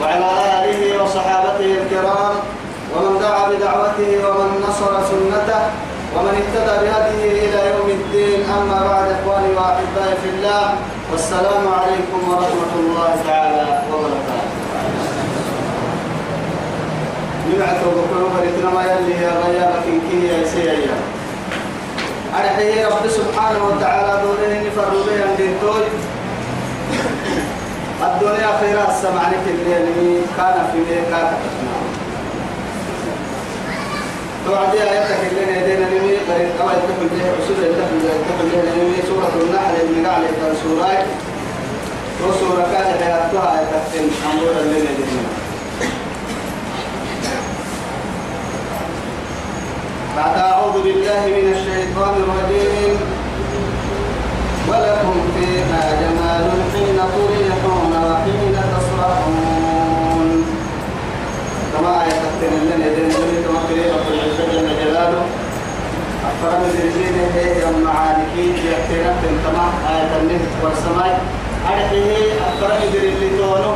وعلى آله وصحابته الكرام ومن دعا بدعوته ومن نصر سنته ومن اهتدى بهديه إلى يوم الدين. أما بعد إخواني وأحبائي في الله والسلام عليكم ورحمة الله تعالى وبركاته. نبعث بكرة بريتنا ما يلي يا غيا لكن كي يا سيئة. أرحيه رب سبحانه وتعالى دوله نفر به عندين الدنيا خيرا السمعني اللي كان في ميكا توعدي آياتك اللي نهدينا نمي قريب قوى يتفل به عسول يتفل به يتفل به نمي سورة النحل قاعد يتفل سورة وسورة كانت حياتها يتفل أمور اللي نهدينا بعد أعوذ بالله من الشيطان الرجيم. ولكم فيها جمال حين تريحون وحين تصرحون كما يتقتل لنا يدين كما قريب رب العزة جل جلاله أفرم درجين هي يوم معانكي يأتينا تنتمع آية النهج والسماء. أرحيه أفرم درجين تونو.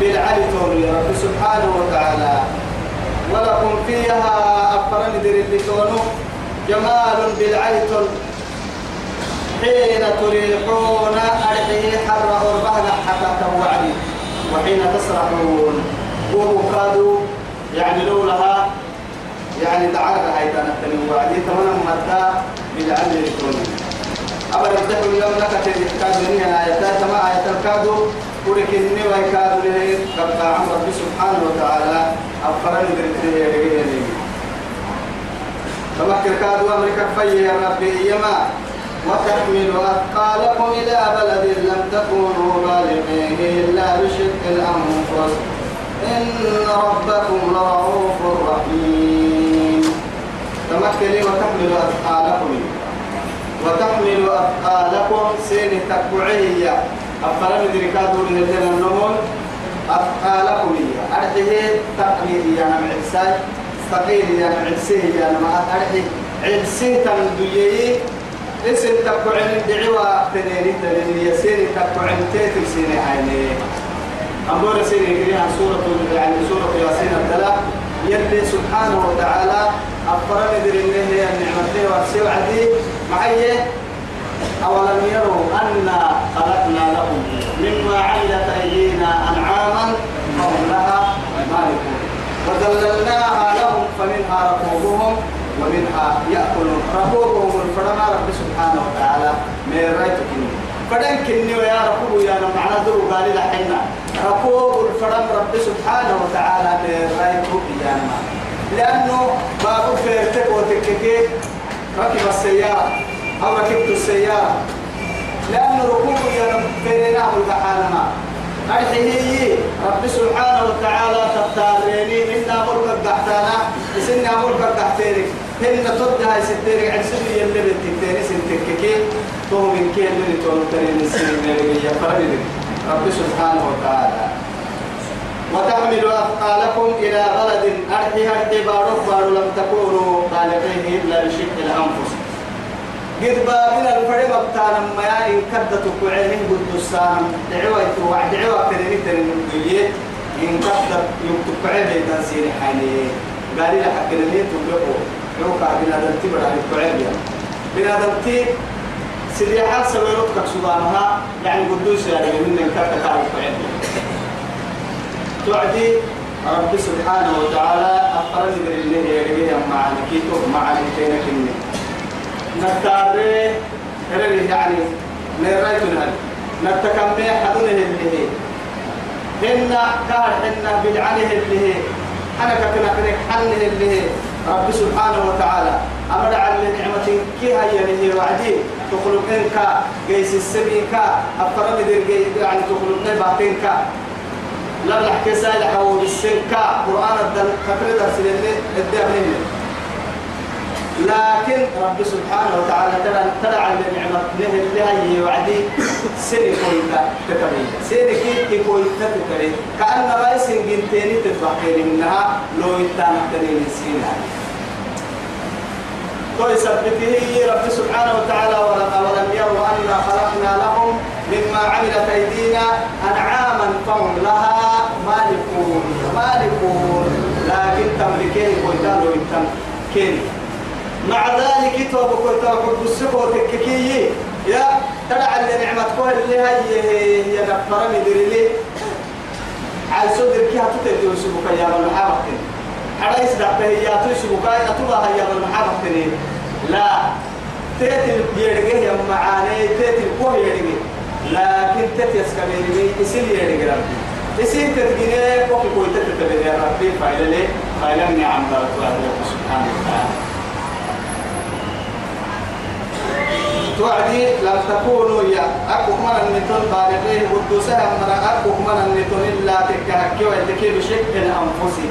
بالعلي تونو يا رب سبحانه وتعالى. ولكم فيها أفرم درجين تونو. جمال بالعلي حين تريحون أرحيه حر أربعنا حتى توعدي. وحين تسرحون. وهو كادوا يعني لولها يعني تعرض هاي كانت وعدي. تمنى مدى بالعلم الإلكتروني أبدا تدخل اليوم لك تذكر دنيا آيات ما آيات الكادو؟ ولكني ويكادوا له قبل عن ربي سبحانه وتعالى. أفرني يا رجال تمكر كادوا أمريكا في يا ربي. يما وتحمل أثقالكم إلى بلد لم تكونوا بالغيه إلا بشق الأنفس. إن ربكم لرؤوف رحيم. تمكني وتحمل أثقالكم. وتحمل أثقالكم. سين تكبعية أفلم يدركاتوا من الجنة النمون. أثقالكم. أرحيه تقليدي أنا معساي ثقيل يا معسيه يا ما أرحي عبسيه تنديي اسم تكبعين دعوة تنيني تنيني يسيني تكبعين تيتم سيني عيني. أمور سيري كريها سورة يعني سورة ياسين الدلاء يلي سبحانه وتعالى أفرم يدري إنه هي النعمة والسوى عدي معي أولم يروا أنا خلقنا لهم مما عملت أيدينا أنعاما فهم لها مالكون. وذللناها لهم فمنها ركوبهم. ومنها يأكلون ركوبهم الفرما رب سبحانه وتعالى من رأيتك فدن كني ويا ركوب يا معنا درو قال لحنا ركوب الفرم رب سبحانه وتعالى رايكو بيانا لأنه باب فيرتك وتككي ركب السيارة. أو ركبت السيارة. لأنه ركوب يا رب فيرنا متحالما أرحيه رب سبحانه وتعالى تختاريني إنا ملك الدحتانا إسنا ملك الدحتيرك هن تدها ستيرك عن سنة يلي بنتكتيري سنتككي تو من كي اللي تقول ترين السنين يا رب سبحانه وتعالى. وتحمل أثقالكم إلى بلد أرحها اعتبار فار لم تكونوا بالغيه إلا بشق الأنفس. قد بابنا الفريم بتانا ما إن كدت كعينه قد السام دعوة وعد دعوة تريني تريني إن كدت يكتب كعينه تنسير حاني قال لي حق اللي تبلغوا يوقع بنادم تبر على الكعينه بنادم تي سريحات سويرت كسودانها يعني قدوس يعني من كرت كاري الكعينه تعدي رب سبحانه وتعالى أقرن بالله كيتو معنا كينا كني نكتاري يعني من رأيتنا نتكمي حدونه اللي هي. هن كار هن بالعله اللي هي. حنك كنا حنه اللي هي. رب سبحانه وتعالى. أمر على نعمة كي هي هي وعدي. تخلقين كا جيس السبي كا أفرم در يعني تخلقين كا لا بحكي سالح أو بالسن كا قرآن الدل كتر درس اللي الدهن لكن رب سبحانه وتعالى ترى ترى على نعمة له اللي هي وعدي. سني كويتا تتبي سني كي كويتا تتبي كأن رئيس جنتيني تتبقى منها لو يتانا تنين سينا ويثبته رب سبحانه وتعالى ولم يروا أنا خلقنا لهم مما عملت أيدينا أنعاما فهم لها مالكون مالكون. لكن تملكين قلتان ويتمكين مع ذلك توب كنت أقول بسكو تككي يا ترى اللي نعمة كوه اللي هي هي نفر مدري لي على صدر كي هتتدي وسبك يا من محابك. على يسدع بهياتو سبك يا تبا يا من محابك لا. تأتي يرجع يا معاني تأتي كوه يرجع. لكن تأتي اسكاميري يصير يرجع يصير تتجيني كوه كوي تتبدي يا ربي. فايلة لي فايلة نعم الله سبحانه وتعالى. توعدي لم تكونوا يا أكو من النتون بالغيه قدوسها من أكو من النتون إلا تكهكي ويتكي بشكل أنفسي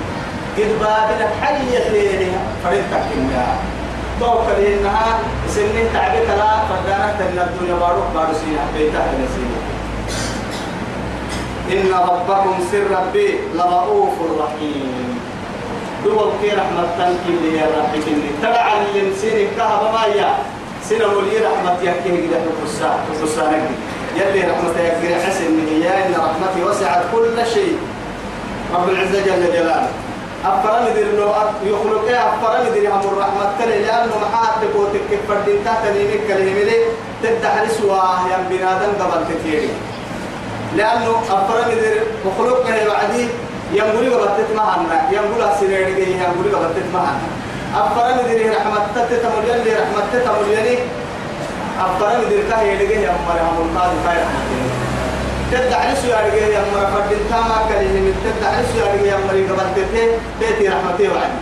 قد بابنا حية ليه فرنتك إنها توقع لأنها سنين تعبت لا فردانك تن الدنيا باروك بارو سينا بيتها لسينا إن ربكم سر ربي لرؤوف رحيم. دول كي رحمة تنكي اللي هي رحمة ترى علم سيني كهب ما يا. سنة ولي رحمة يكيه تقصى تقصى نجي يلي رحمة يكيه حسن من إن رحمتي وسعت كل شيء. رب العزة جل جلاله. أفرم دير لو يخلق إيه؟ أفرم دير هم الرحمة تلي لأنه محاتك وتكك فردين تحت نيمك كلمة لي. تدحل سواه يم بنادم قبل كثير لأنه أفرم دير وخلق إيه وعدي ينقولي قبل تتمهنا ينقول أسيري ينقولي قبل تتمهنا أفرم دير رحمة تتمولين لي رحمة تتمولين أفرم دير كه يلقيه يا أمر هم القاضي خير تدعي سو يارجع يا أمر فردين تاما كليه من تدعي سو يارجع يا أمر قبل تته تأتي رحمتي وعد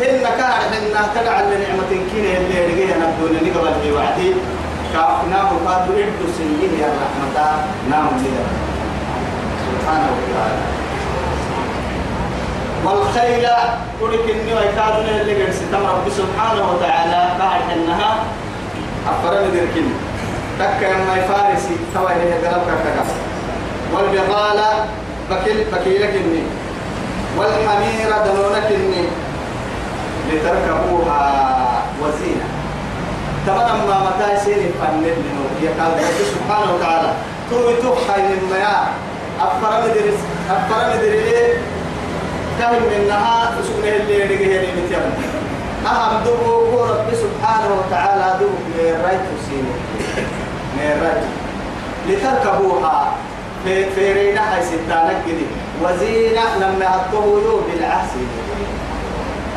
إن كان إن تدعى لنعمة كين اللي يارجع نبدون اللي قبل وعدي. كافنا مقاد إدو سنين يا رحمة نام لي سبحانه وتعالى. والخيل قلت إني ويكادون اللي قد ستم رب سبحانه وتعالى قاعد إنها أفرم ذركين. تك ما يفارسي توا هي قلبك كذا. والبغال بكيل بكيلك إني. والحمير دلونك إني. لتركبوها وزينة. تمام ما متى سيني فنن منه. يقال رب سبحانه وتعالى. توي تخاي من مياه. أفرم درس أفرم كم منها سكنه اللي يرجع يعني متيان أهم دبو رب سبحانه وتعالى دبو ميرايت سيني. ميرايت لتركبوها. في في رينا هاي ستانك كده وزينة لما هتقولوا بالعكس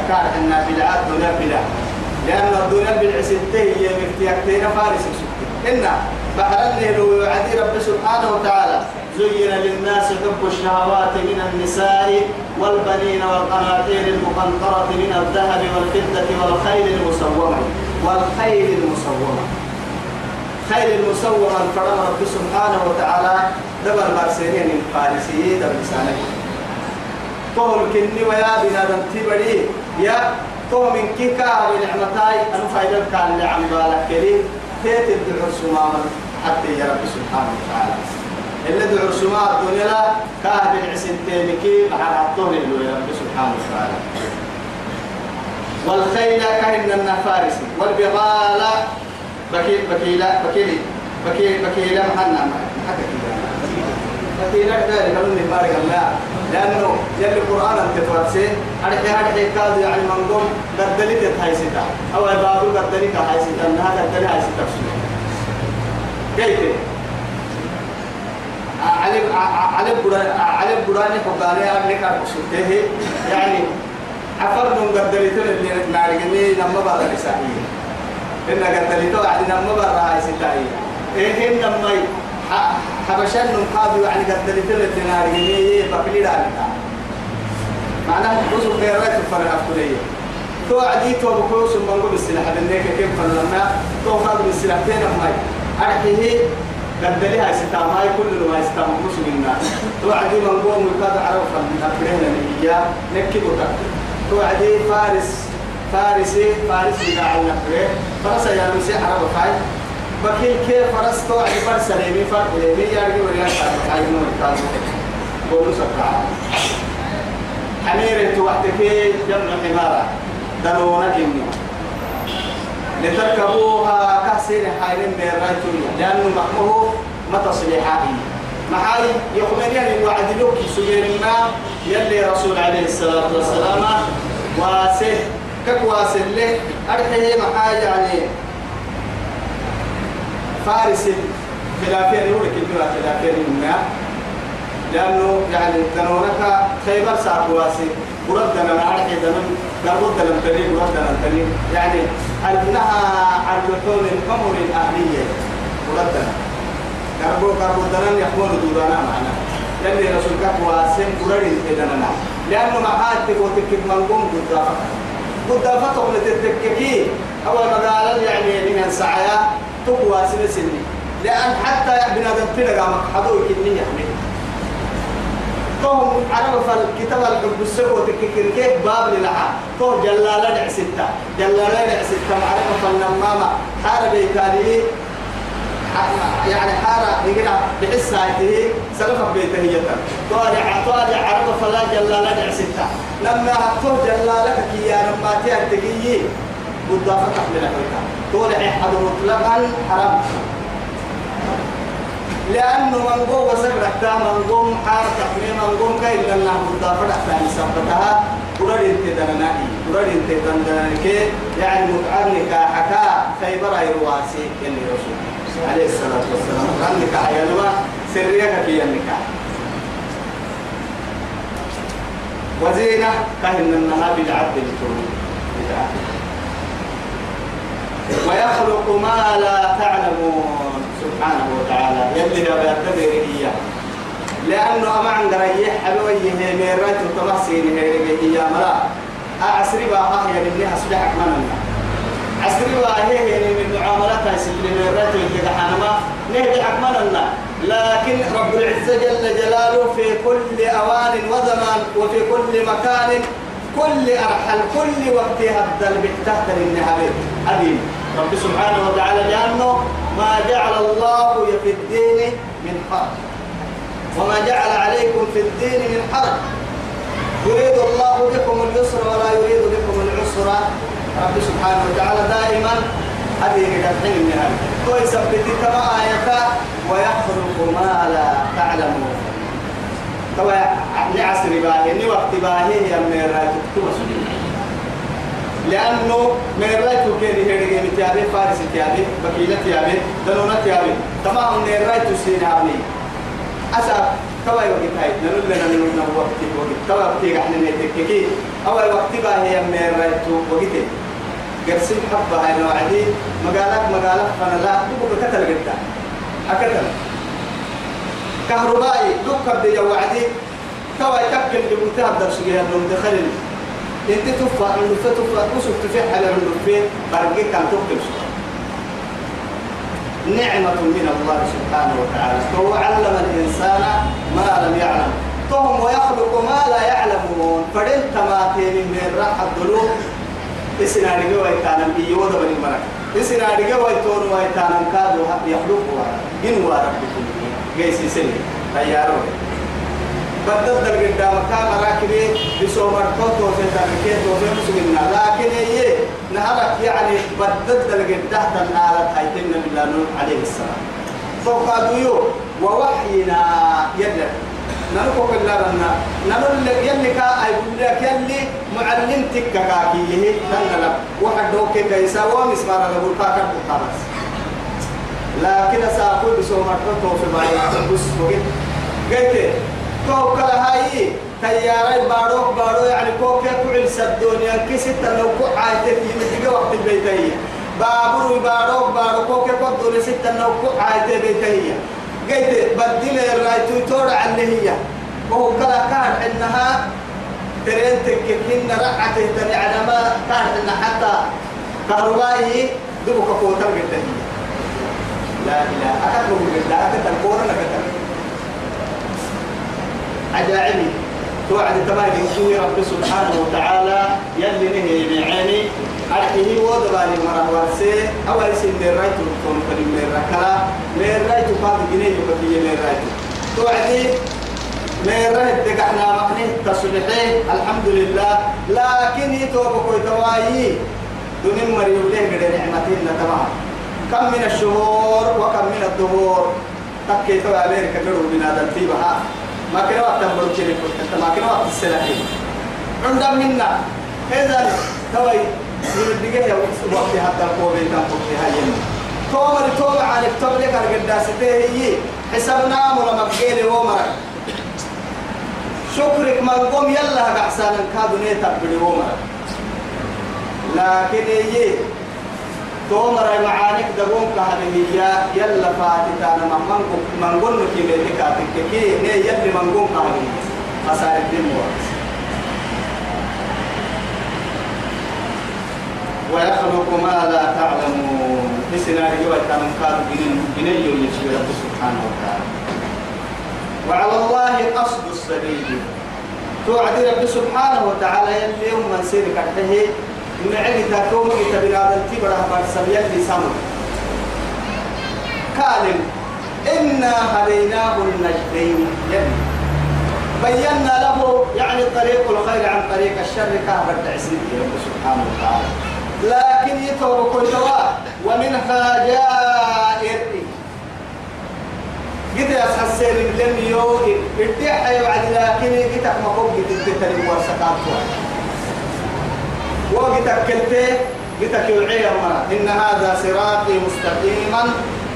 كان إن بالعاد دنيا بلا لأن الدنيا بالعسته هي مفتيحتين فارس إن بحر النهر عدي رب سبحانه وتعالى. زين للناس حب الشهوات من النساء والبنين والقناطير المقنطرة من الذهب والفضة والخيل المسومة. والخيل المسومة. خيل المسومة فرم رب سبحانه وتعالى. دبر مرسينين الفارسيين دبر لسانك قول كني ويا بنادم تبري. يا قوم كيكا بنعمتاي. أنا فايدة كان لعم بالك كريم تيت الدعور سماما حتى يا رب سبحانه وتعالى. اللي دعور سماء لا كاه بالعسن تيمكي بحر الطهر اللي رب سبحانه وتعالى. والخيل كهن النفارسي والبغال بكيل بكيلا بكيلي بكيل بكيلا محنا بكيلا ذلك من بارك الله. لأنه يلي القرآن أنت تفسر أرحي أرحي كاد يعني منقوم قدلت هاي ستا أو بابو قدلت هاي ستا أنها قدلت هاي ستا كيف؟ علي علي بدر علي بدراني حقاني أنك أقصده يعني عفر من قدلت اللي نارجني لما بعد رسائي إن قدلت واحد لما بعد ستا إيه هم لما حبشان نقابل يعني قد دلتنا الدينار جميع بقلي رابطة معناه وصل بيرات الفرح أفتولية تو عدي تو بكوس من قبل السلاح لأنك كيف فلما تو قبل السلاح تين ماي أرحيه قد لها ستام هاي كل ما يستام قص منا تو عدي من قوم وكاد عرف من أفرهنا نيجا نكتب وتكتب تو عدي فارس فارسي فارسي قاعد نفره فرس يا مسي عرب فاي بكيل كيف فرس؟ تو عدي فرس ليمي فرق ليمي يارجي وريان فرق هاي نور كان بولو سكرا حمير تو وحدك جمع حمارة. دلونا جمي لتركبوها كحسين حيرين بيرايتويا لأنه مقمه ما تصليحاتي محاي يخبرني أن الوعد لك سجين ما يلي رسول عليه الصلاة والسلام واسه كواسه له. أرحيه محاي يعني فارس خلافين يقول لك الجرى خلافين منها لأنه يعني دنونك خيبر ساقواسي بردنا ما أرحي دنون قربت لم تري بردنا تري. يعني أنها عن لحوم الأمر الأهلية. بردنا قربو قربو دنان يحمل دورانا معنا. يلي رسول كواسين بردين إذننا لأنه معاد تقول تكك منقوم قدافة. قدافة تقول تتككي أول قال يعني من سعيا تقوى سنة لأن حتى بنادم تلقى مقحضو كني يعني. توم عرب فالكتاب الحب السبو تككر كيف؟ باب للعا تو جلالة ستة. جلالة ستة. معرفة فالنمامة حارة كاري يعني حارة يقول بحس هايته. سلفة بيته هي طالع طالع عرب فلا جلالة دع ستة. لما هتو جلالة يا لما تيجي قدافة تحمل أفريقيا طالع حد مطلقا حرام. لأنه من قوة سكرة من قوم حار تحمي من قوم كي لنا مضافة أحسان سبتها. قرر انت دناني قرر انت دنانك يعني متعنك حكا خيبر ايرواسي كني رسول. عليه الصلاة والسلام. عنك حيالما سريك في النكاح. وزينة كهن النها بالعدل الكروب ويخلق ما لا تعلمون. سبحانه وتعالى. يلي لا بيعتبر إياه. لأنه أما عند ريح حلوي هي ميرات وتمسين هي هي مرا أعسري بقى هي اللي أصبحك مننا عسري بقى هي هي من معاملاتها سبيل ميرات اللي حنما نهدي أكملنا لكن رب العزة جل جلاله في كل أوان وزمان وفي كل مكان كل أرحل كل وقت هبدل بتهدل النهار أدين رب سبحانه وتعالى لأنه ما جعل الله في الدين من حرج. وما جعل عليكم في الدين من حرج. يريد الله بكم اليسر ولا يريد بكم العسر. رب سبحانه وتعالى دائما هذه الحين النهاية ويثبت كما آية ويخلق ما لا تعلمون. توا لعصر باهي ني وقت باهي يا ميراي تكتب لأنه ميراي تكيري هيري متيابي فارس تيابي بكيلة تيابي دنونة تيابي تمام ميراي تسين عبني أسا توا وقت هاي نقول لنا نقول نقول وقت وقت. توا وقت إحنا نتككي أول وقت باهي يا ميراي تو وقت. قرسم حبة هاي نوعدي مقالك مقالك فأنا لا تبقى كتل قدا أكتل. كهربائي دكب دي وعدي. توا يتكل بمنتهى الدرس جهة من دخل إنت تفا انه فتفا وسوف تفح على النفين برقي كان تكتب نعمة من الله سبحانه وتعالى. هو علم الإنسان ما لم يعلم. فهم ويخلق ما لا يعلمون. فدين تماتين من راح الظلوم إسنا رجوا ويتانم إيوه بني مرك إسنا رجوا ويتون ويتانم كادو يخلقوا. إن واربكم جيس سنة تيارو بدل در قدام كان راكبي بسومر توتو في تركيه توفي مسلمنا لكن هي نهارك يعني بدل در قدام تنالت هيتم بالله عليه السلام. فقادوا ووحينا يدك نلقو كلا لنا نلقو يلي كا أقول لك يلي معلمتك كاكي هي تنلا واحد دوك كيسا ومسمار له الكاكا بس لكن سأقول بسومر توتو في باي بس وقت قلت تو هاي تياري بارو بارو يعني كوكا كل سدونيا كيست لو كو عايتك يمدي وقت البيتية بابور بارو بارو كوكا كودو لست لو كو عايتك بيتية. قلت بدل الرايتو تور على هي وهو كلا كان إنها ترين تككين رعته تني على ما كان إن حتى كهربائي دبك كوتر قد لا إله أكثر من لا أكثر لكثر عجائبي توعد تمام يسوي رب سبحانه وتعالى يلي نهي بعيني أرحيه ودبالي مرة ورسي أول سين من رايتو تكون كلمة من ركلا. من رايتو قاد جنيه يبقى من رايتو توعدي. من رأيت دقحنا مقنه تصلحي الحمد لله. لكن يتوبكو يتوايي دون مريم له من نعمتين تمام كم من الشهور وكم من الدهور. تكيتوا عليك كبروا من هذا التيبها ما كنا وقت نقول كذي ما كنا وقت السلاحين عندنا منا إذا توي من الدقيقة وقت حتى القوة بين تنقل هاي تومر تومر عن التوم لك القداسة هي حسبنا مر مبقيل ومر شكرك ما قوم. يلا قحسان كادو نيتا بدي ومر لكن هي تومر معانك دقوم كهذه يلا فاتتا أنا من من قلنا كي لتكاتك كي ني يلي من قوم كهذه أسائل الدين ويخلق ما لا تعلمون. في سيناريو كان قال بنين يشفي رب سبحانه وتعالى. وعلى الله قصد السبيل. توعد رب سبحانه وتعالى يلي يوم من سير كحته معي تكوم كتبنا هذا التبرة برسل يلي سمر كالم إنا هديناه النجدين. يلي. بينا له يعني طريق الخير عن طريق الشر كهبة تعسير رب سبحانه وتعالى. لكن يتوب كل ومنها جائر. قد يسحسين لم يوئي ارتاح يوعد لكن قد مقوم قد تتري ورسكات وقد كلته قد يوعي إن هذا صراطي مستقيما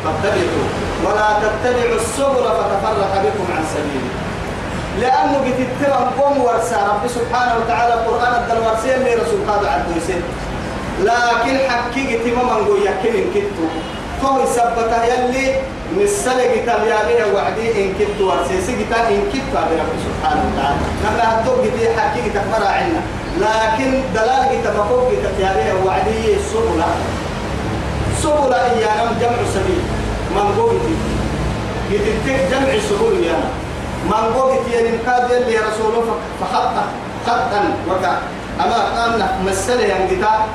فاتبعوا ولا تتبعوا السبل فتفرق بكم عن سبيله لأنه قد تتبع قوم ورسى رب سبحانه وتعالى القرآن الدل ورسي اللي رسول قادة عدوسين لكن حقيقة ما من قوي يكين كتو فهو يثبتها يلي مسلق تبيابيه وعدي إن كتو ورسيسي كتا إن كتو هذا رب سبحانه وتعالى. نحن هتوق دي حقيقة مرة عنا. لكن دلال كتا مفوق تبيابيه وعدي سبلا. سبلا إيانا جمع سبيل. من قوي يتتك جمع سبول إيانا من قوي يعني مكاد يلي رسوله فخط خطأ وكا. أما قامنا مسله ينقطع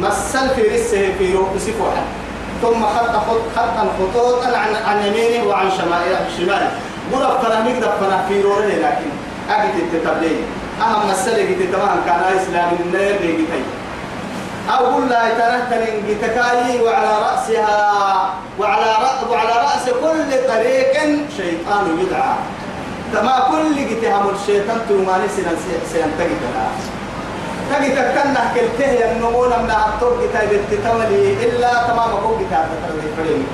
مسل في رسة في روح سفوحا ثم خط خط خطأ خطوطا عن عن يمينه وعن شماله شماله. مرة فلا نقدر فلا في روحه لكن. أجد التبليغ أهم مسألة قد تمام كان إسلام النير لقيتي أو قل لا يتنهتن قتكاي وعلى رأسها وعلى رأس وعلى رأس كل طريق شيطان يدعى. تما كل قتهم الشيطان تلماني سينتقي تجي تكنا كلته يا النمو لما أكتب كتاب التتولي إلا تمام أقول كتاب تتولي فريم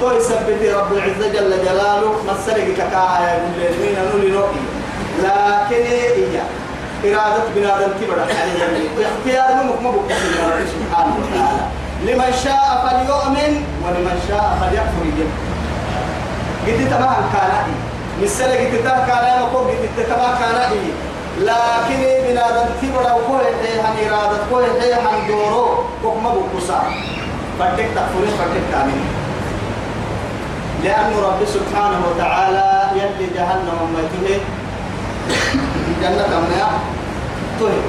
تو يثبت رب العزة جل جلاله مسلك تكاها يا مين نولي نوئي لكن إياه. إرادة بنادم كبر عليه اختيار منك مبقى سبحانه وتعالى لمن شاء فليؤمن ولمن شاء فليكفر. يجب قد تمام كان مثل قد تمام كان يقول قد تمام كان لكن بنادم وكل حي عن إرادة حي عن دوره. وكما بقصا فردك تكفرين فردك تامين لأن رب سبحانه وتعالى يلي جهنم ما يتهي جنة منها تهي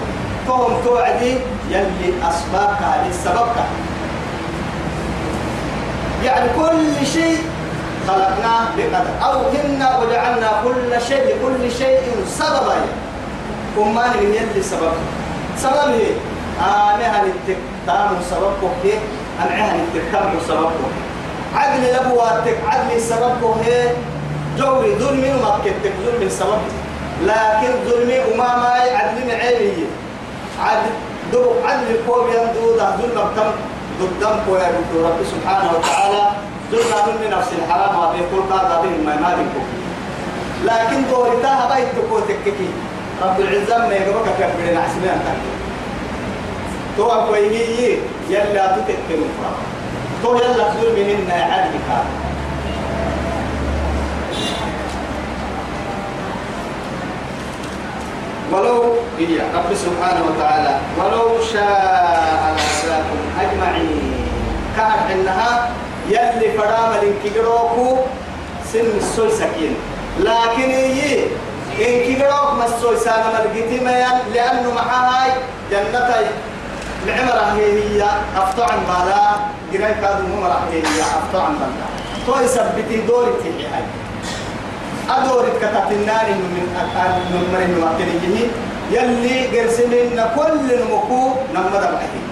فهم توعدي يلي أسبابك هذه سببك. يعني كل شيء خلقناه بقدر. أو إنا وجعلنا كل شيء لكل شيء سببا. كمان من يلي سبب. سبب هي أنا هل التكتام سببه هي أنا هل التكتام سببه عدل لبواتك. عدل سببه هي جوري ظلمي وما كتك ظلمي سبب لكن ظلمي وما ما عدل معيني. عدل دو عدل القوم يمدودا ظلم كم ضدم قوي رب سبحانه وتعالى. ظلم من نفس الحرام. وفي كل قاعدة ما مالكم لكن دورتها بيت تكوتك كي رب العزة ما يقبك كفر عسلان تو أقويه يلا تتكلم تو يلا تقول منهن عدلك هي رب سبحانه وتعالى ولو شاء لهداكم أجمعين. كان إنها يلي فرام لنكيروكو سن السوي سكين. لكن هي إن كيروك مسوي سانا ملقيتي لأنه معها جنتي العمرة هي هي أفتح عن بالا جراي كادو ممرة هي هي أفتح عن بالا تو يثبتي دوري تيجي. هاي أدوري كتبت النار من من من المكتبين يلي قرسلنا كل المكو نمد بعدين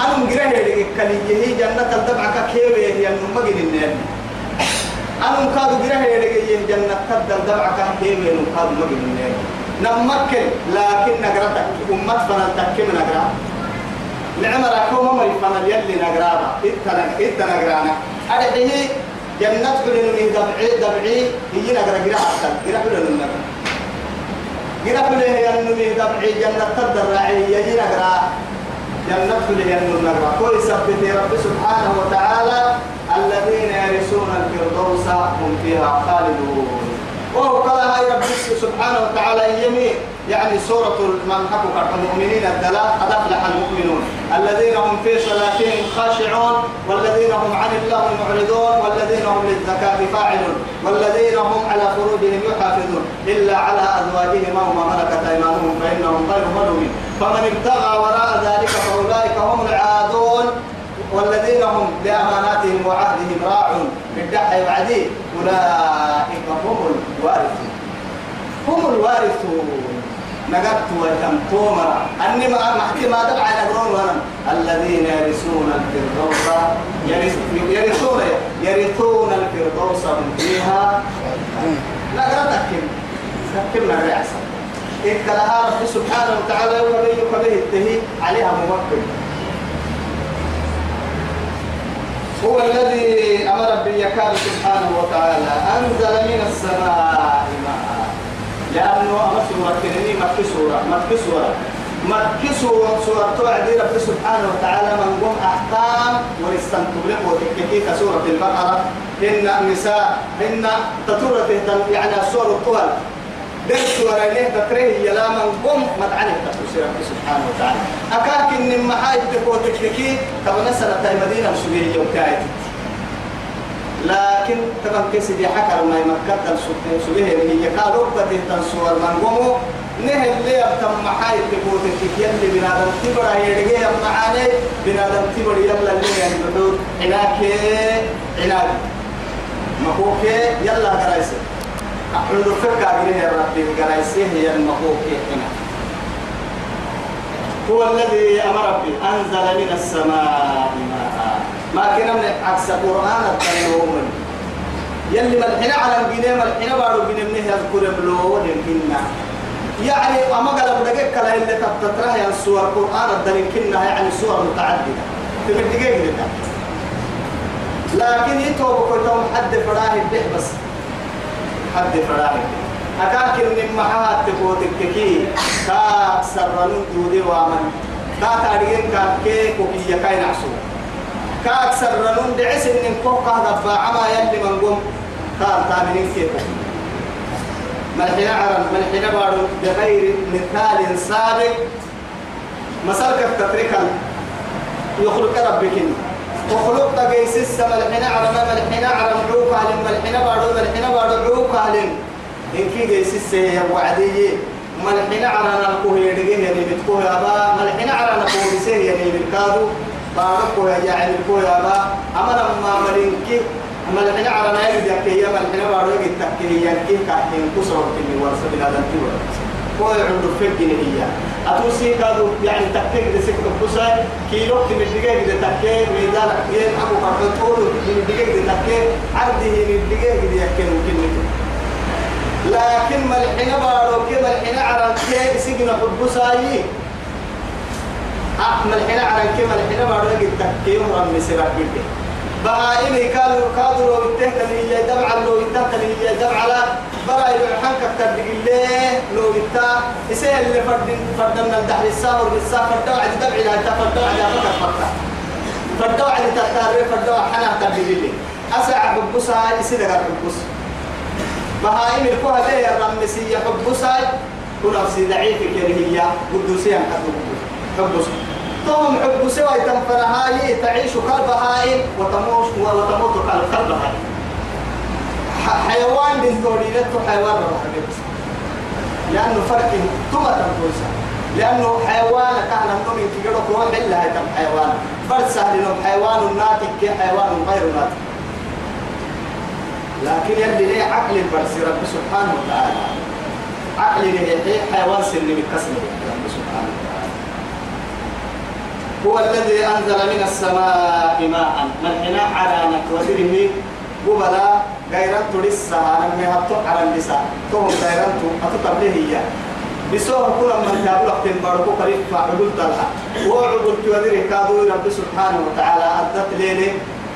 أنا مجرد اللي كليه جنة الدمعة كيوي هي النمجن النار أنا مكادو جراه اللي جنة الدمعة كيوي نمكادو مجن النار نمكن لكن نقرتك أمت فنلتك من نقرأ. العمر أكو ممري فنل يلي نقرانا إتنا إتنا نقرأنا. أرحيه جنة فلن من دبعي دبعي هي نقرأ قرا حتى قرا فلن من فلن هي من دبعي جنة تدرعي هي نقرا جنة هي من نقرا كل سبت رب سبحانه وتعالى. الذين يرثون الفردوس هم فيها خالدون وهو قال هاي رب سبحانه وتعالى يمين. يعني سورة من حقق المؤمنين الدلاء قد أفلح المؤمنون. الذين هم في صلاتهم خاشعون والذين هم عن الله معرضون والذين هم للزكاة فاعلون والذين هم على فروجهم يحافظون. إلا على أزواجهم أو ما ملكت أيمانهم فإنهم غير ملومين. فمن ابتغى وراء ذلك فأولئك هم العادون. والذين هم لأماناتهم وعهدهم راعون. بالدحى بعدين أولئك هم الوارثون. هم الوارثون. نقدت وتم تومرا أني ما محكي ما دبع نقرون وأنا. الذين يرثون الفردوس يرثون يرثون الفردوس هم فيها. نقرتك كم كم نقرأ إن كلها رب سبحانه وتعالى يكبه يكبه التهي عليها موكل. هو الذي أمر باليكاد سبحانه وتعالى. أنزل من السماء ماء. لأنه أمر سورة كنني مكي سورة مكي سورة. مكي سورة سورة توعدي رب سبحانه وتعالى من قم أحكام ونستنتبلق وتككيك سورة البقرة. إن النساء إن تطورة يعني السورة الطول درس ورانيه تكره يلا من قم مدعني تفسير رب سبحانه وتعالى. أكاك إن محايد تكو تكتكي تبنى سنة مدينة مسؤولية يوم لكن كيس دي حكر ما يمكن سبيه هي قالوا بدي تنصور من قمو نه اللي أبتم محايد تكو تكتكي اللي بنادم تبرا يرجع معاني. بنادم تبرا يلا اللي يعني بدو عناك عناك مكوكي يلا كرايسي أحمد فكا قريه ربي قرايسيه هي المخوك هنا. هو الذي أمر به أنزل من السماء ماء. ما كنا من عكس القرآن التنوم يلي ملحنا على الجنيه ملحنا بارو بين منه يذكر بلو لكننا يعني أما قال بدك كلا اللي تتراه يعني سور القرآن الدليل كنا يعني سور متعددة. في الدقيقة لكن يتوب كلهم حد فراه الدح بس. حد فراغ أكاكل من محات تقوتك كي. كا سرنون دودي وامن. كا تاريين كا كي كوكي يكاي نعسو. كا سرنون دعس إن كوكا دفاع عما يلي من قوم. كا تامنين كي ملحنا عرم ملحنا بارو بغير مثال سابق. مسالك التتريكا يخلق ربك وخلق تقيس السما الحين عرم الحين عرم عوق علم الحين بارو الحين بارو عوق علم إن كي قيس السيا وعدي ما الحين عرم الكوه يدقيه يعني بتكوه أبا ما الحين عرم الكوه بسيه يعني بالكادو بارو كوه يعني الكوه أبا أما لما ملينكي أما الحين عرم يجد يكيه ما الحين بارو يجد تكيه يكيه كاحين كسر كني ورسل بلا دنتور كوه عنده فكر هي أتوسي كادو يعني تكيك سكت بوساي كيلو تمي دقيقة دي تكيك ميزان ين أبو فرد طولو تمي دقيقة دي تكيك عرضه من دقيقة يكين ممكن لكن ما الحين بارو كي ما الحين عران كي سجن حبوساي أحمل الحين عران كي ما الحين بارو يجي تكيك رمي سراك بيدي بهائمي كانوا كادوا لو يتهت لي دمع لو يتهت لي دمع لا. برا يروحان كتر الله لو يتا. يسهل اللي فرد فرد من الدحر الساهر بالساهر فردوا عد دمع لا تفردوا عد فكر فكر فردوا عد تتار فردوا حنا تبدي لي أسع حبوسها يصير غير حبوس بهائم الكوها ليه الرمسية حبوسها. كل نفسي ضعيف كرهية قدوسيا حبس توم حبس ويتنفر هاي تعيش كالبهائم وتموت وتموت كالبهائم حيوان بالدوري حيوان روح لأنه فرق ثم تنفوسها لأنه حيوان كان من كيلو روح إلا هي حيوان. فرسه لهم حيوان ناتج كحيوان غير ناتج. لكن يلي ليه عقل البرس رب سبحانه وتعالى. عقل ليه حيوان سن بكسر رب سبحانه. هو الذي أنزل من السماء ماء. من هنا على نكوته قبلا غيران تلسا أنا مهبتو على النساء توهم غيران أتطبله هي؟ بسوه كل من جاب وقت باركو قريب فعبد الله وعبد تودره كادو رب سبحانه وتعالى أدت ليلي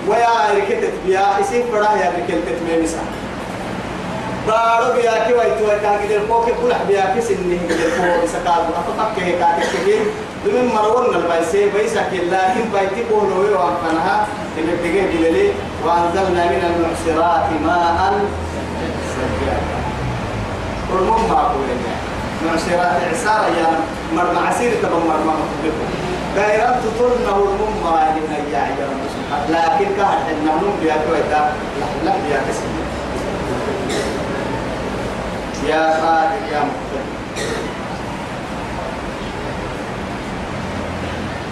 ويا ركتت بيا. اسي فرا يا ركتت ميمسا بارو بيا كي وايت وايت كاكي الفوق كل بيا كي سنه الفوق سكال أتفك كي كاكي كي دمن مرون البايسي بايسا كي لكن بايتي بولوي وانفنها اللي بتجي بلالي وأنزلنا من المعصرات ماء سجادا قرمون ما قولنا معصرات عسارة يا مرمى عسير تبقى مرمى مطلقه دائرة تطرنا والمم ما يا عجل لكن كهر إن نحن بيا كويتا لا بيا كسر يا صادق يا مختلف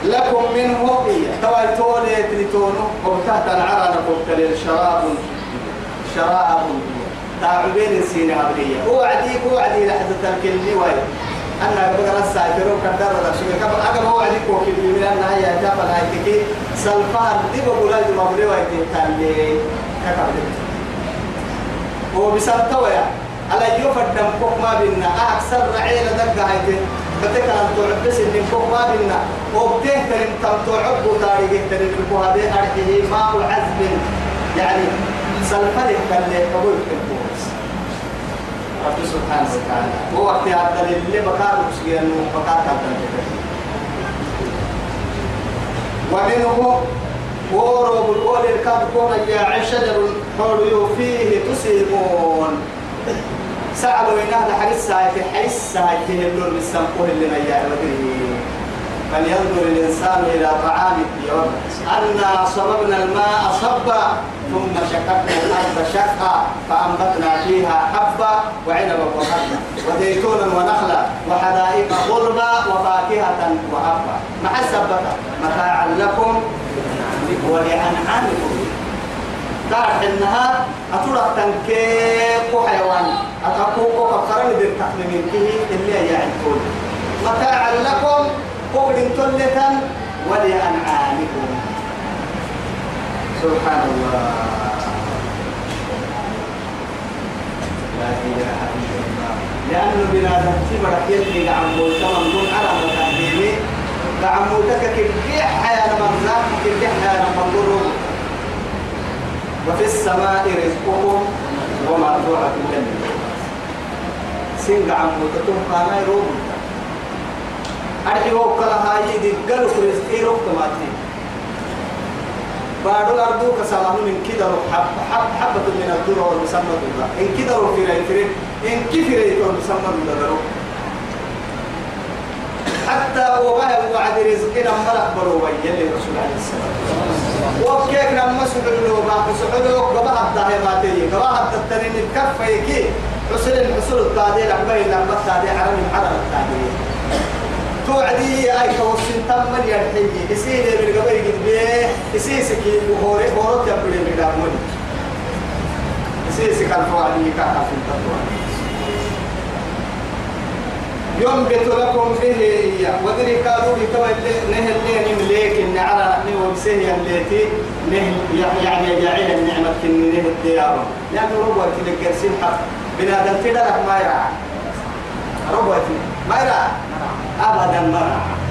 لكم منه توي تولي تلتونو وبتحت العرى نقول شراب شراب. تعبين سينا عبدية وعديك وعدي لحظة الكلمة وي أنا بقرا الساكرون كدر هذا شو كم أجا هو عليك وكيل من أن هي جاب هاي تكي سلفان دي بقول لك ما بدي وايد تاني كتب هو بسالته يا على يوف الدم فوق ما بينا أكثر رعيل دقة هاي فتك أن تعبس إن فوق ما بينا وبته ترين تم تعب وتاريخ ترين هذا أرحيه ماء عذب. يعني سلفان كله قبول كنتو رب سبحانه وتعالى. وقت هذا اللي بكار مسجد إنه بكار كذا ومنه ورب الأول الكاب كون يا شجر حول فيه تسيمون. سعدوا إنها لحرسها في حسها يتهلون بالسنقوه اللي نيا فلينظر الإنسان إلى طعامه أنا صببنا الماء صبا ثم شققنا الأرض شقا فأنبتنا فيها حبا وعنبا وحبا وزيتونا ونخلا وحدائق غربا وفاكهة وأبا. مع السبتة متاعا لكم ولأنعامكم. تعرف إنها أترى تنكيك حيوان. أتقوك فقرن بالتقليم كه اللي يعرفون. متاعا لكم قول تلة ولأنعامكم. سبحان الله. لا إله إلا الله. لأنه بنادم تبرك يدري عمو تمام دون على متقدمي عمو تكك كيف حياة مرزاق كيف حياة منظور وفي السماء رزقكم وما توعدون سنق عمو تتوم قانا يروم أرحي وكلا هاي دي قلوا رزقي روك تماتي. بارو الأرض كسامه من كده حب حب حبة من الذرة والمسمى الله إن كده في رأي إن كفر يكون مسمى الله حتى وبها وعد رزقنا ملك بروا يلي رسول عليه السلام وكيف لما سبحانه وبعد سبحانه وبعد الدهي ما تيجي وبعد التنين الكفة يكي حسن الحصول التعديل عبين لما التعديل عرم الحرم التعديل. توعدي أي كوسين تمن يرحي يسير من قبل قد بيه. يسيسك وهوري هورو تبلي من دامون يسيسك الفوعدي كاها في التطوع ينبت لكم به ودري كادوا يتولى نهل لين مليك إن على نهو بسهي الليتي. نهل يعني جاعل النعمة كني نهل الديار. لأنه ربوة تلقى حق بنادم تدرك ما يرعى ربوة ما يرعى أبدا ما. يرعى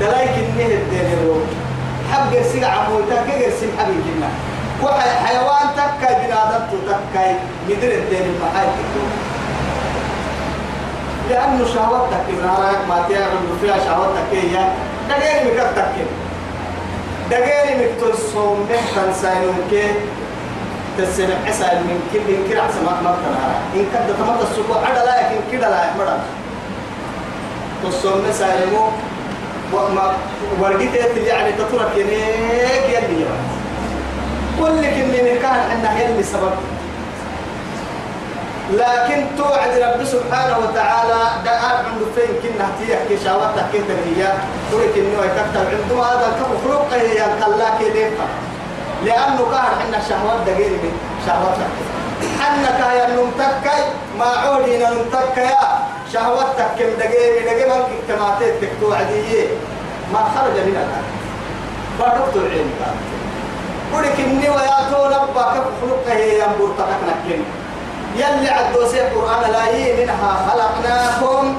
دلايك النهل الديار حب قرسي عمولتا كقرسي حبيب جنة وحيوان تكاي بنادم تكاي مدر الدين المحايد لأنه شهوتك إن رايك ما تعمل فيها شهوتك هي دقيقة مكتك دقيقة مكتل صوم محتن ساينون كي تسمع عسى من كل من كل عسى ما ما إن كد تمت السبوع عدا لا يمكن كده لا يحمد. تصوم مسالمو وما ورقيت يعني تترك ينيك يلي كل كني كان عندنا يلي سبب. لكن توعد رب سبحانه وتعالى دعاء عنده فين كنا تيح كي شاوتك كنت هي تقول كني ويكتب عنده هذا كفروق هي كلاك ليفا لأنه كان عندنا شهوات دقيق من شهواتك. حنك يا نمتك ما عودينا نمتك يا. شهوتك كم دقيق دقيق ما اجتماعاتك تكتو عدية ما خرج من الآن. بردت العلم قولك إني وياتو نبا كفروق هي ينبور تكنا كني يلي عدو سي القرآن لا منها خلقناكم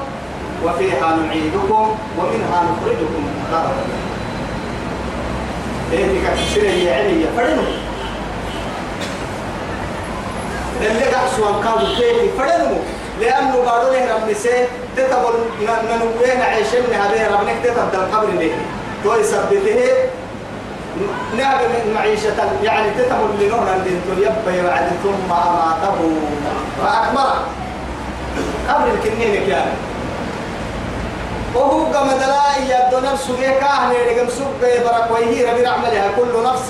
وفيها نعيدكم ومنها نخرجكم. كثير يعني فرنو اللي قحسوا كانوا كيفي فرنو لأنه قالوا له رب نسي تتبل ننوين عيشنا هذه ربنك تتبدل القبر ليه تو يثبته نعم معيشة يعني تتم لنهنا الدين يبا بعد ثم أماته فأكبر قبل الكنين كان وهو قام دلائي يبدو نفسه كاهن لقم سوق برك ويهي ربي رحملها كل نفس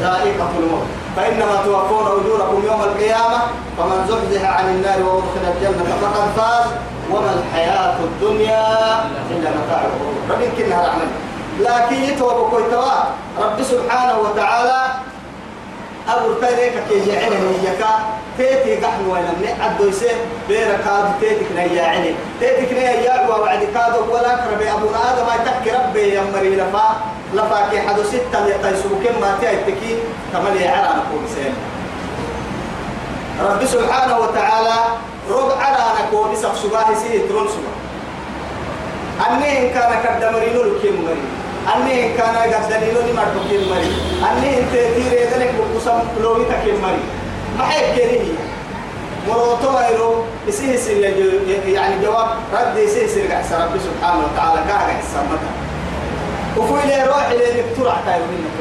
ذائقة الموت. فإنما توفون أجوركم يوم القيامة فمن زحزح عن النار وأدخل الجنة فقد فاز. وما الحياة الدنيا إلا متاع ربي كنها رحملها لكن يتوب كويتوا رب سبحانه وتعالى أبو تاريك كي يعينه يكا تيتي قحن ولا من عدو يسير بير كاد تيتك نيا عيني تيتك نيا يا وعد كاد ولا كرب أبو آدم يتك ربي يا مري لفا. لفا كي حدو ستة يتيسوك ما تيتكي كمال يعرى نقول سين رب سبحانه وتعالى رب على نكو بسق سباه سيه ترون سباه أني إن كان كدمرينو لكيم مريم أني كان قدنينو لي مرتو كيم مري. أني انت تير يدنك بقسم لوي تكيم مري. ما حيك كيري مروتو غيرو يسيه سير يعني جواب رد يسيه سير قحس رب سبحانه وتعالى. قاعد يحسمتها وفوي لي روح لي نكتور عتاي منك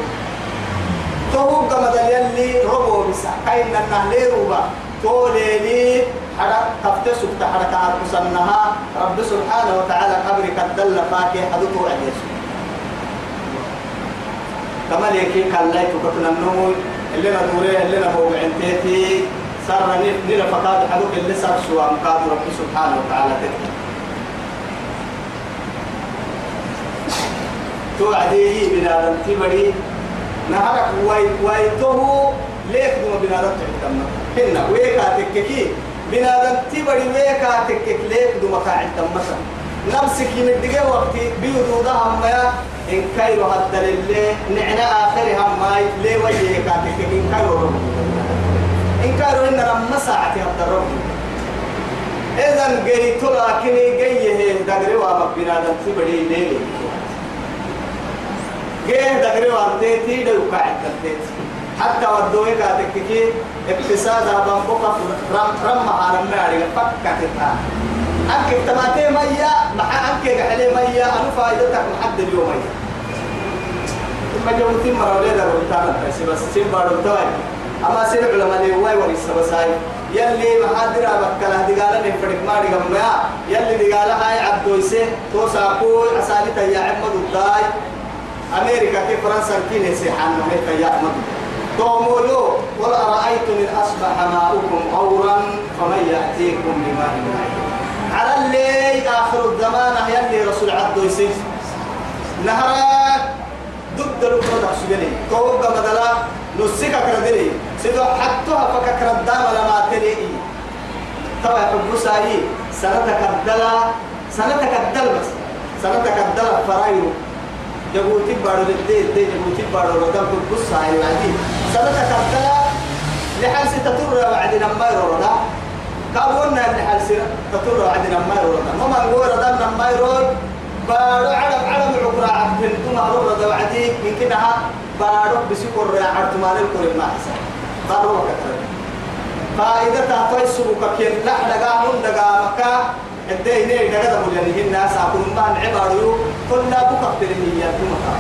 تو قمد يلي ربو بس كاين النهلي روبا؟ تولي لي حرك تفتسك تحركات مسنها رب سبحانه وتعالى قبرك الدل فاكي حدثه عديسه كما ليكي كاللاي تكتنا النمو. اللي ندوري اللي نبو بعنتيتي سر نير فقاد حدوك اللي سر سوى مقاد رب سبحانه وتعالى تكي توعدي بنادم تبري. نهارك واي وايته ليك دوما بنادم تعتمنا هنا ويكا تككي بنادم تبري ويكا تكك ليك دوما قاعد تمسا نفسك يمدقى وقتي بيودودا هم يا إن كيرو هدل اللي نعنا آخر هم ماي لي وجهك كاتك إن كيرو رب إن كيرو إن رم ساعتي هدل رب إذن جري تلا كني جيه دغري وابك بنادم تبري ليه؟ جيه دغري وابتي تيدو قاعد تلتيت حتى ودوي كاتك كي اقتصاد بنبوك رم رم عالم ناري فكتتها أنك تماتي ميا مع أنك عليه ميا أنا فائدتك لحد اليوم ميا ثم جبت مرة ولا ده روتانا بس سين بارو توي أما سين علماء اللي واي وري سبساي يلي محاضرة بكلا دقالة نفرق ما دقام ما يلي دقالة هاي عبدو يسه تو ساقو أسالي تيا عمد الداي. أمريكا كي فرنسا كي نسيحان نهي تيا عمد. تومولو قل أرأيتم إن أصبح ماؤكم غورا فمن يأتيكم بماء معين على اللي آخر الزمان يلي رسول عبد يسير نهرك ضد الوقت سجني توقع مدلا نسيك كردني سيدو حتى فك كردام لما تلي. توا حب ساي سنتك الدلا سنتك الدل بس. سنتك الدل فرايو جبوتي بارو دي دي جبوتي بارو ردم حب ساي وعدي سنتك الدلا لحال ستتر بعد نما يروردا كابونا اللي حال تطور عندنا ما ما نقول ردنا ما يرود بارو عرب عرب عقرا عبد ثم هرب رد وعدي. من كده بارو بسكر عرض مال الكل ما بارو كتر فإذا تعطي سبوك كين لا دقا من دقا مكة. الدين دقا دقا يعني الناس أكون ما عبارو كنا بكتر هي مكة.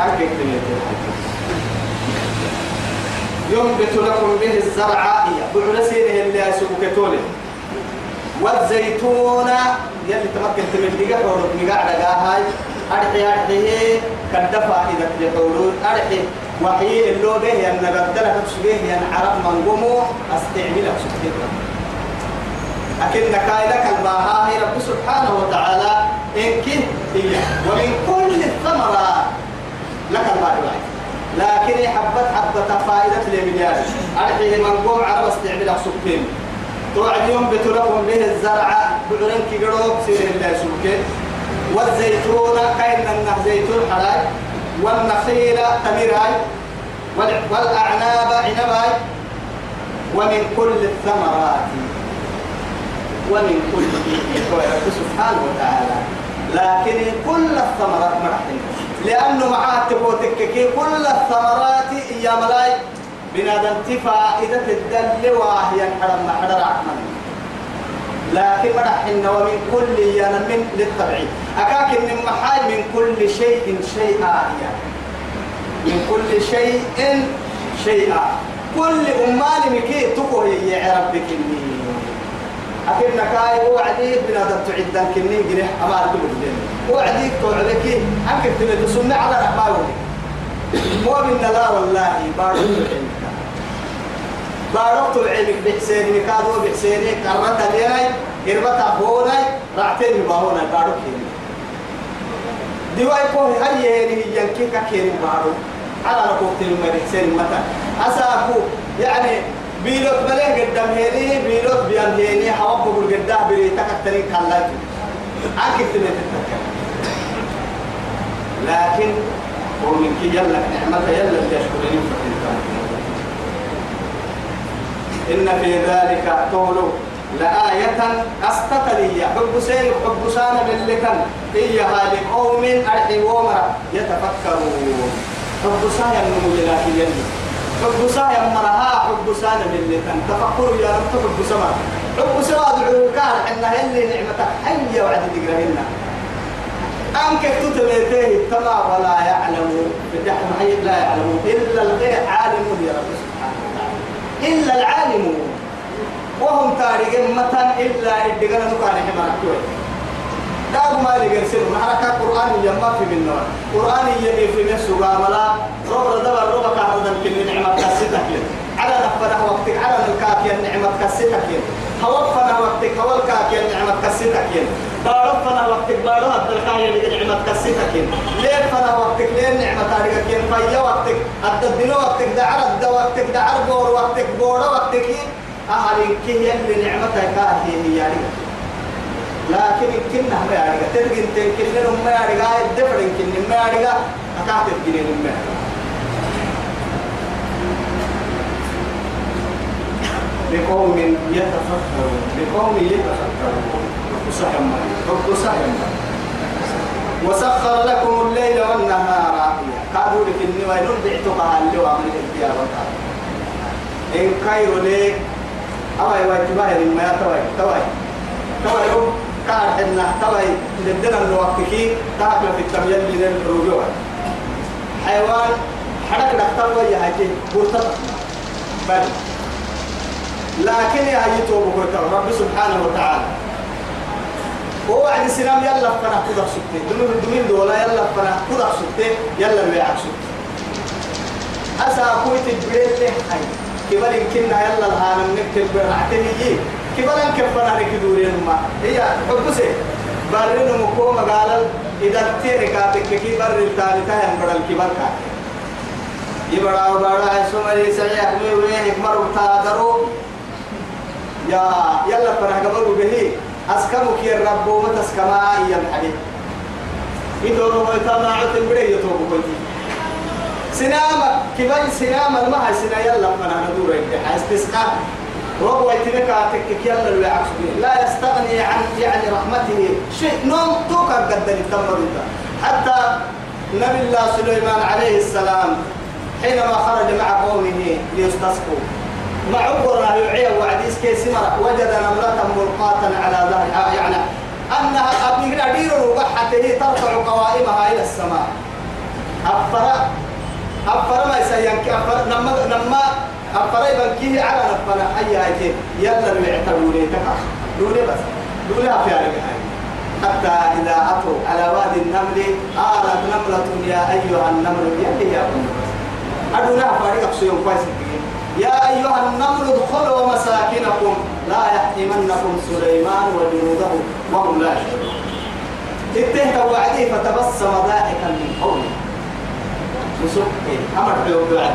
أكيد تميت ينبت لكم به الزرع بعد سينه اللي يسوكتونه والزيتون يلي تمكن تمدقى حورك مقاعدة هاي أرحي أرحي كدفع إذا تحورون أرحي. وحي اللو به ين نبدلك تسبيه ين عرب من قمو أستعملك سبحانه. أكن كايلك الباها رب سبحانه وتعالى إن كنت هي. ومن كل الثمرات لك الباقي لكن حبت حبة فائدة لمليار أرحيه من قوم عرب استعملك سبحانه توعد ينبت لكم به الزرع بعرن كيقروك سير الله سبحانه والزيتون كاين النه زيتون حلاي والنخيل تميراي والأعناب عنباي ومن كل الثمرات. ومن كل سبحانه وتعالى. لكن كل الثمرات مرحبا لأنه معاه تبوتك كل الثمرات يا ملاي. بنادم فائدة الدل وهي حرم حرم رحمن لكن مرحنا ومن كل يانا من للتبعيد. أكاك من محاي من كل شيء شيئا يعني من كل شيء شيئا كل أمال مكي تقوه يا ربك إني أكيد نكاي وعدي بنادم تعدان كني جريح أمار كل الدين. وعديك توعدك أنك تبي تسمع على رحمه مو من لا والله بارك بارك العلم بحسين مكادو بحسين كرمت ليناي قربت أبوناي رعتين باهوناي بارك هنا دواي كوه هاي هني ينكي ككين بارو؟ على ركوب تلما بحسين متى؟ أساكو يعني بيلوت مليه قدام هني بيلوت بيان هني حواب بقول قدام بريتك الترين كلاكي أكيد تبي لكن ومن كي يلا نعمة يلا يشكرني إن في ذلك تولو لآية أستقلية حب سير حب سانا باللكن هي هذه قوم أرحي ومرا يتفكرون حب سانا النمو يلي. حب سانا مرها حب سانا باللكن تفكروا يا رب حب سما. حب دعوه كان إنها اللي نعمتك حية وعد تقرهنا أنك تتبيته تما ولا يعلم بدحم حي لا يعلم إلا الغير عالم يا رب سبحانه وتعالى. إلا العالم. وهم تاريخ متى إلا الدقنا نقارن مركوة. داب ما لقى سر معركة قرآن يما في من نوع قرآن يبي في نفسه قاملا ربنا دبر ربك هذا كل نعمة كسيتك. على نفنا وقتك على الكافية النعمة كسيتك. هوفنا وقتك هو الكافية النعمة كسيتك. بارفنا وقتك بارها الدركاية اللي نعمة كسيتك. ليه فنا وقتك ليه نعمة تاريخك. فيا وقتك؟ الدبنا وقتك دعر الد وقتك دعر بور وقتك بور وقتك. أهل كي اللي نعمتك هي يعني لكن كنا ما يعني ترجع تكلم ما يعني الدفر كنا ما يعني أكاد تجيني ما لقوم يتفكرون لقوم يتفكرون. صحيح رب صحيح وسخر لكم الليل والنهار. قالوا لك إني وين بعتقها اللي وعمل الديار إن كايرو ليك أوي واجباه لما يتوي توي توي كان حنا توي لدنا الوقتكي تاكل في التميل من الرجوع حيوان حرك نختار ويا هاي بورتك بل. لكن يا هاي توبة رب سبحانه وتعالى. هو عند سلام يلا فنا كذا سكتي دمين دمين دولا يلا فنا كذا سكتي يلا بيعك سكتي أسا كويت البريد هاي كبر يمكننا يلا الهانم نكتب برعتني كبر انكفنا نكدورين ما. هي حبسي بارين مكو مقالا إذا تيركاتك كي بر الثالثة ينبر الكبر كان يبرا وبرا سمري سيح ويه مر تادرو يا يلا فرح قبل به أسكمك يا رب وما تسكما يا الحبيب يدور ما يطلع تنبري يتوب كنتي. سنام كبال سنام المها سنا يلا فانا ندور استسقاء. رب ويتنك عتك يلا اللي عكس لا يستغني عن يعني رحمته. شيء نوم توكا قد التمر حتى نبي الله سليمان عليه السلام حينما خرج مع قومه ليستسقوا. مع عبرنا يعيه وعديس كيس وجد نمرة ملقاة على ظهرها يعني أنها أبني دير وبحته ترفع قوائمها إلى السماء. أفر أفر ما يسينك. أفر نما نما أفرأي بنكيه على نفنا. حيا هيك؟ يلا المعتبوا لي تكا دولي بس دولي في هاي حتى إذا أتوا على وادي النمل قالت نملة يا أيها النمل يلي يا بني أدونا فارق أقصيهم كويس. يا أيها النمل ادخلوا مساكنكم لا يحتمنكم سليمان وجنوده وهم لا يشعرون اتهت وعدي فتبسم ضاحكا من قوله مسكي أمر حيوب وعد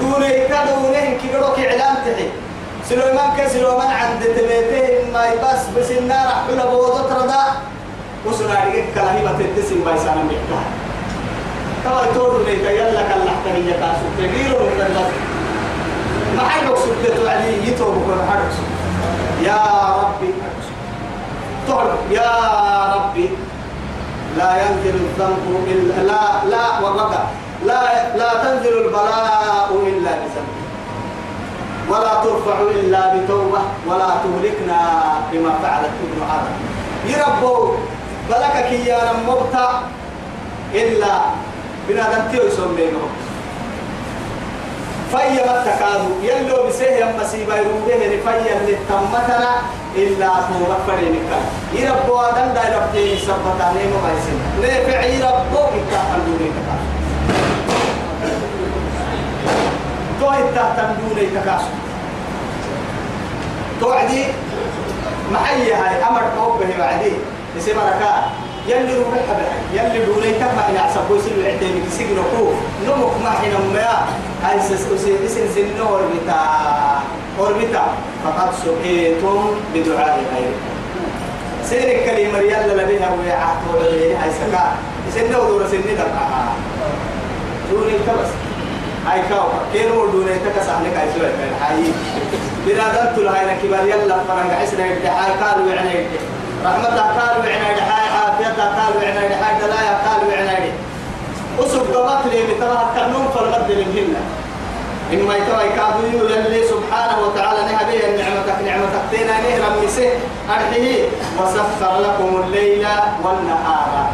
دوني كدونه كيروك إعلان تحي. سليمان كسليمان عند تبيته ما يبس بس النار حول بوضة رضا وسنا رجع كلاهي بتدسم بايسانا مكة. توا تقول لي يلا كلحت هي كاسو كبير ولا ما حدك سبت علي يتوب ولا حدك يا ربي. تقول يا ربي. لا ينزل الذنب إلا لا لا وبقى لا لا تنزل البلاء إلا بذنب ولا ترفع إلا بتوبة. ولا تهلكنا بما فعلت ابن آدم. يربو بلك كيانا مبتع. إلا بنادم تيو يسمينه فيا متكادو يلو بسيه يما سيبا يروده فيا اللي تمتنا إلا توبة فرينك يربو آدم دا يربتين سبتاني مبايسين نفع يربو إتا قلبوني تو إتا تندوني تكاسو توعدي محيي هاي أمر توبه بعدي. يسمى ركاه يلي روح حبل يلي دولي كما إن عصب ويسل العتيم يسجن كو نمك ما حين ما هاي اسن سن أوربتا أوربتا فقد سقيتم بدعاء غير سير الكلمة يلا لبيها ويعات وعليه هاي سكا. سن ودور سن دقا دولي كبس. هاي كاو. كينو دولي تكس عنك هاي سوى. هاي. بنادم تلهاي نكبر يلا فرنق عسنا يدعي قالوا يعني يدعي رحمتها قال وعنا عافيتها قال وعنا دحاي دلايا قال وعنا دي أسب قبط لي بترى التنوم فالغد للهنة إن ما يتوى كابيو للي سبحانه وتعالى نهبيه نعمتك نعمتك تينا نهرم مسيه أرحيه وسخر لكم الليل والنهار.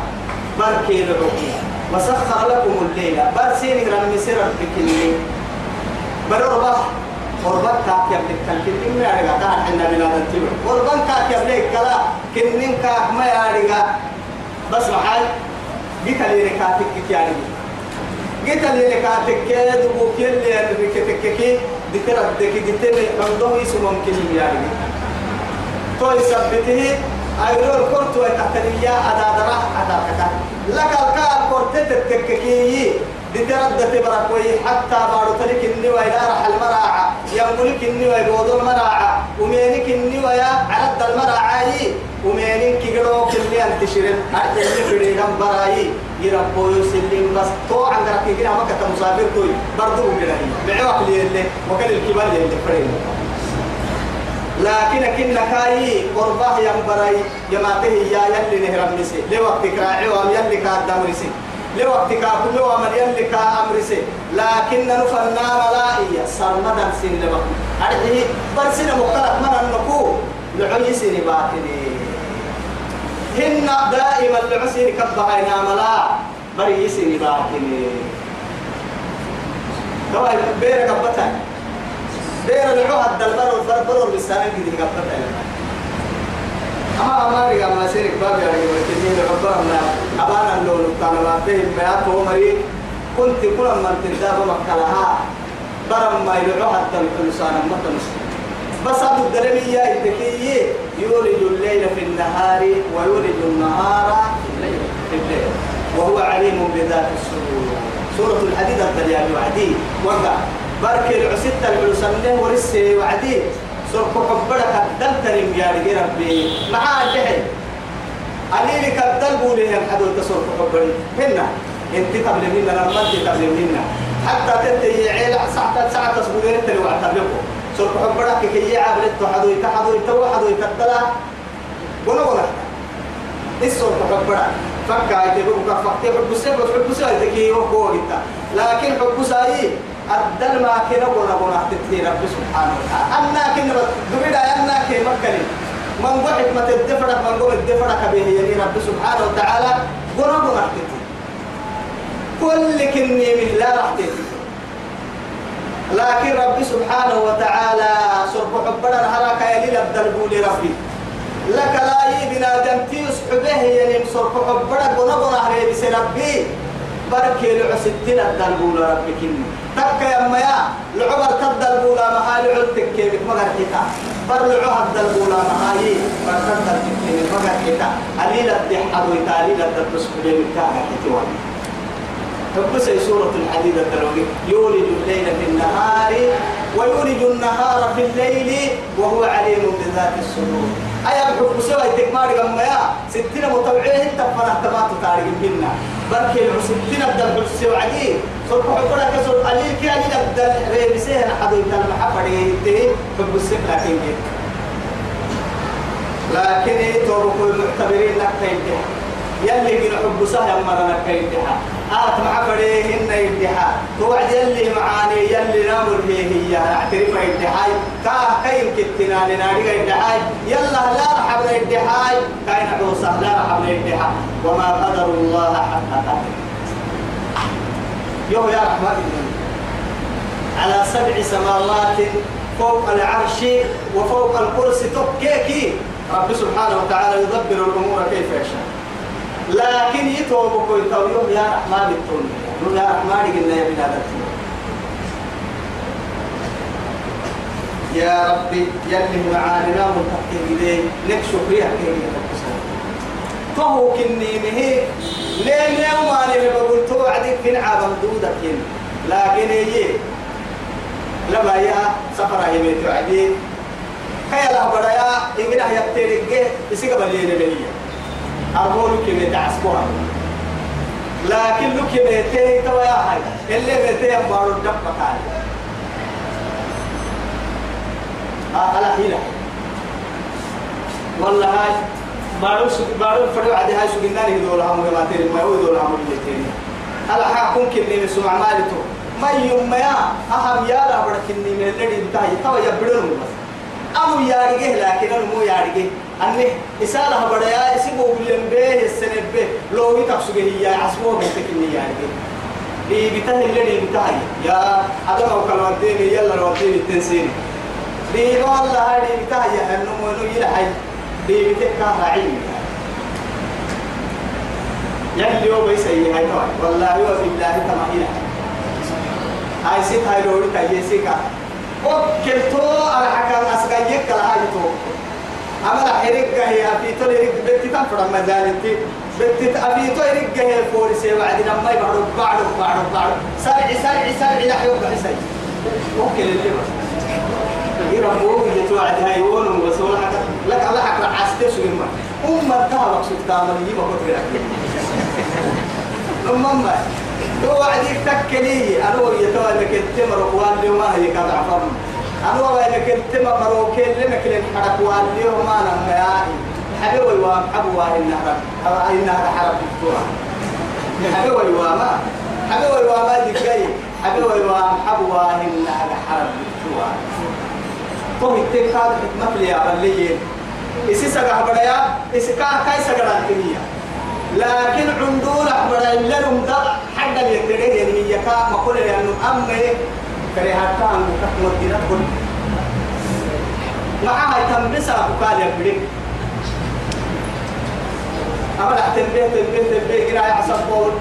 بركي لعقيا وسخر لكم الليل. برسين نهرم مسيه ربك الليل برر قربان كاك يبلك كل كنين ما يرجع كان حنا بلا نتيب قربان كاك يبلك كلا كنين كاك ما يرجع بس محل. جيت لي ركعتك يعني. جيت لي ركعتك كده وكل ركعتك كي. دكتور دك دكتور عنده اسمه ممكن يعني. تو يثبته أيرو كنت وتحتنيا أدا درا أدا كذا لك الكار كورتة تككي دتردت بركوي حتى بارو تلك النوى إلى رح المراعة يملك النوى بوضو المراعة ومينك النوى على المراعة ومينك كيرو كل انتشرن أرجع لفري كم براي. يربو يسلم بس. تو عند ركي كنا ما كتب مسافر توي برضو بجري بعوق لي اللي وكل الكبار اللي فريم لكن كنا كاي. قرباه يم براي. يماته يا يلي نهرم نسي. لوقت كراعي وام يلي كادم نسي. لوقت كاكل ومن يلي كأمر سي لكن نفرنا ملائية سرمدا سن لبقى أرحيه. برسنا مختلف من النقو لعي سن باطني هن دائما العسير كبهينا ملا. بري سن باطني دواء بيرك كبتها بير العهد البر والبر بالسنة كده كبتها أما أما رجع ما سيرك باب يا رجل وتنين ربنا أبانا اللون كان ما فيه ما كنت كل ما تنداب مكلها برم ما يلعو حتى الإنسان تنس بس أبو التكية يولد الليل في النهار ويولد النهار في الليل. وهو عليم بذات الصدور سورة الحديد الدليل وعدي وقع. بركي العسيت العلسنة ورسي وعدي سرق حبرك الدلتر يا ربي مع الجهل عليك الدلب لهم حدو تسرق حبري هنا انت قبل منا انت قبل منا حتى تنتهي عيل ساعة ساعة تصبرين انت لو اعتبركم سرق حبرك كي يعبلت حدو يتحدو يتوى حدو يتدلا ولا ولا السرق حبرك فكا يتبقى فكتي حب السيف حب السيف تكي وقوة لكن حب الدل ما كنا قلنا قلنا تتهي رب سبحانه وتعالى. أنا كنا دمدا أنا كي مكني من قحك ما تدفرك من قول الدفرك به يعني رب سبحانه وتعالى. قلنا قلنا تتهي كل كني من لا راح تتهي لكن ربي سبحانه وتعالى سرق حبنا هلاك يلي لبدلبو لربي لك لا يبنا دمتي سحبه يلي سرق حبنا قنا قنا هريب سربي بركي لعستين الدلبو لربي كني. تك يا ميا العمر تدلبو لا محال علتك كيف مغر حتا فرلعوها الدلبو لا محاي فرتدل كيف مغر حتا عليل الدحض ويتاليل الدبس كلين كاها حتوان فبس سورة الحديد الدلوقي يولد الليل في النهار ويولد النهار في الليل وهو عليم بذات الصدور. أيا بحب سوى التكمار لما يا؟ ستين متوعية انت فرح تمات تاريخ منا بركي ستين الدل سوى عدي. صرف حبنا كسر قليل كي قليل الدل ريبسيه محبة دي حب السيف لكن لكن إيه توبكوا المعتبرين لك يلي قل حب سهل مرنا كيمتها آت مع فريهن يدحا توعد يلي معاني يلي نامر هي. اعترف يدحاي كاه كاين كتنا لناري يدحاي يلا لا رحب يدحاي كاين عوصة لا رحب يدحا وما قدر الله حق قدر يو يا رحمة على سبع سماوات فوق العرش وفوق الكرسي تبكيكي. رب سبحانه وتعالى يدبر الأمور كيف يشاء. لكن يتوب كوي تويوم يا رحمن التون يا رحمن قلنا يا بلاد يا ربي يلي معاننا متحكي إليه. لك شكريا كيف فهو كني مهي. لين يوم أنا بقول توعدك كن عابم دودك لكن يجي لما يا سفر هي بيت وعدي كيا لا بدايا إننا يبتدئ يسيق بلينا بليه أقول كم تعسكوها لكن لو كم تي توا يا هاي اللي بتي بارو دب بكاي آه على هنا. والله هاي بارو سك بارو فرد عادي هاي سكنا لي دول هم ما تيري ما هو دول هم اللي تيري. على حكم كني مسمع مالته ما يوم ما أهم يا لا كني من اللي بتاعي توا يبدون بس. أمو يارجه لكن أنا مو يارجه أني إسالة بدايا اسمه بلين به السنة به لو يتقصده هي عصمه بيتك إني يارجه دي بتاه اللي بتاه يا هذا ما كان وديني يلا وديني التنسين دي والله هذه بتاه يا إنه منو يلحي دي بتك راعي يلي هو بيسي هاي والله هو بالله تما يلحي هاي سيت هاي لوري تايسيكا وكلتو على حكام أسقيك كلا هاي تو أما لا حرق هي في تو يرق بنتي تنفر ما زالتي بنتي أبي تو يرق هي فورس وعد لما يبعد بعد بعد بعد. سرع سرع سرع لا يوقع سي ممكن اللي بس يربوه يتوعد هاي ون وسول حتى لك الله حق عستي سو ما أم الدهر مقصود تعمل يجيب أقول لك أم ما هو عديك تكلي أنا ويتوى لك التمر وان ما هي كذا عفر أنا ويلك التمر مروكين لما كل الحرق وإن ما نم يا حبيبي وام حبوا النهر النهر حرق الدورة حبيبي وما حبيبي وما دقي حبيبي وام حبوا النهر حرق الدورة تو التكاد حكمة لي أبليين إسي سجع بدايا إسي كا كاي سجع الدنيا لكن عندنا أحبر لهم ده حد اللي يتريه يعني يكا ما كل يعني أما كريهات كان مكتوب مدينة كل معها تنبسا بقال يبريك أما لا تنبيه تنبيه تنبيه كنا يحسب قول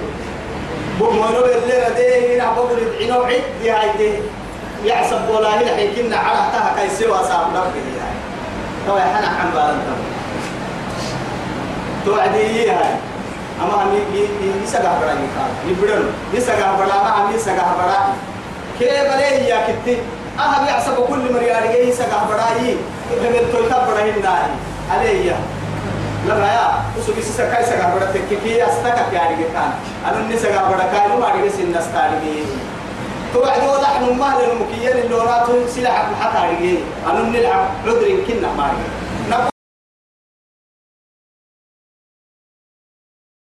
بمونو اللي رديه هنا بقول يدعينو عيد دي هاي دي. يحسب قولا هنا حيكينا على تها كي سوى صاحب نبي هاي. تو يحنا عن بالنتم توعدي هاي. أما هم يسقى برا يكاد يبرن يسقى برا ما هم يسقى برا كيف بليه يا كتي؟ أهم يحسب كل مريار جاي يسقى برا يي إذا تويتا برا هنا عليه يا. لما يا وسوق يسقى يسقى برا تككي أستك يعني كان أنا نسقى برا كانوا ما رجع سن نستاري توعد وضع نمه للمكيان اللي وراته سلاح محط عليه أنا نلعب عذر كنا ما رجع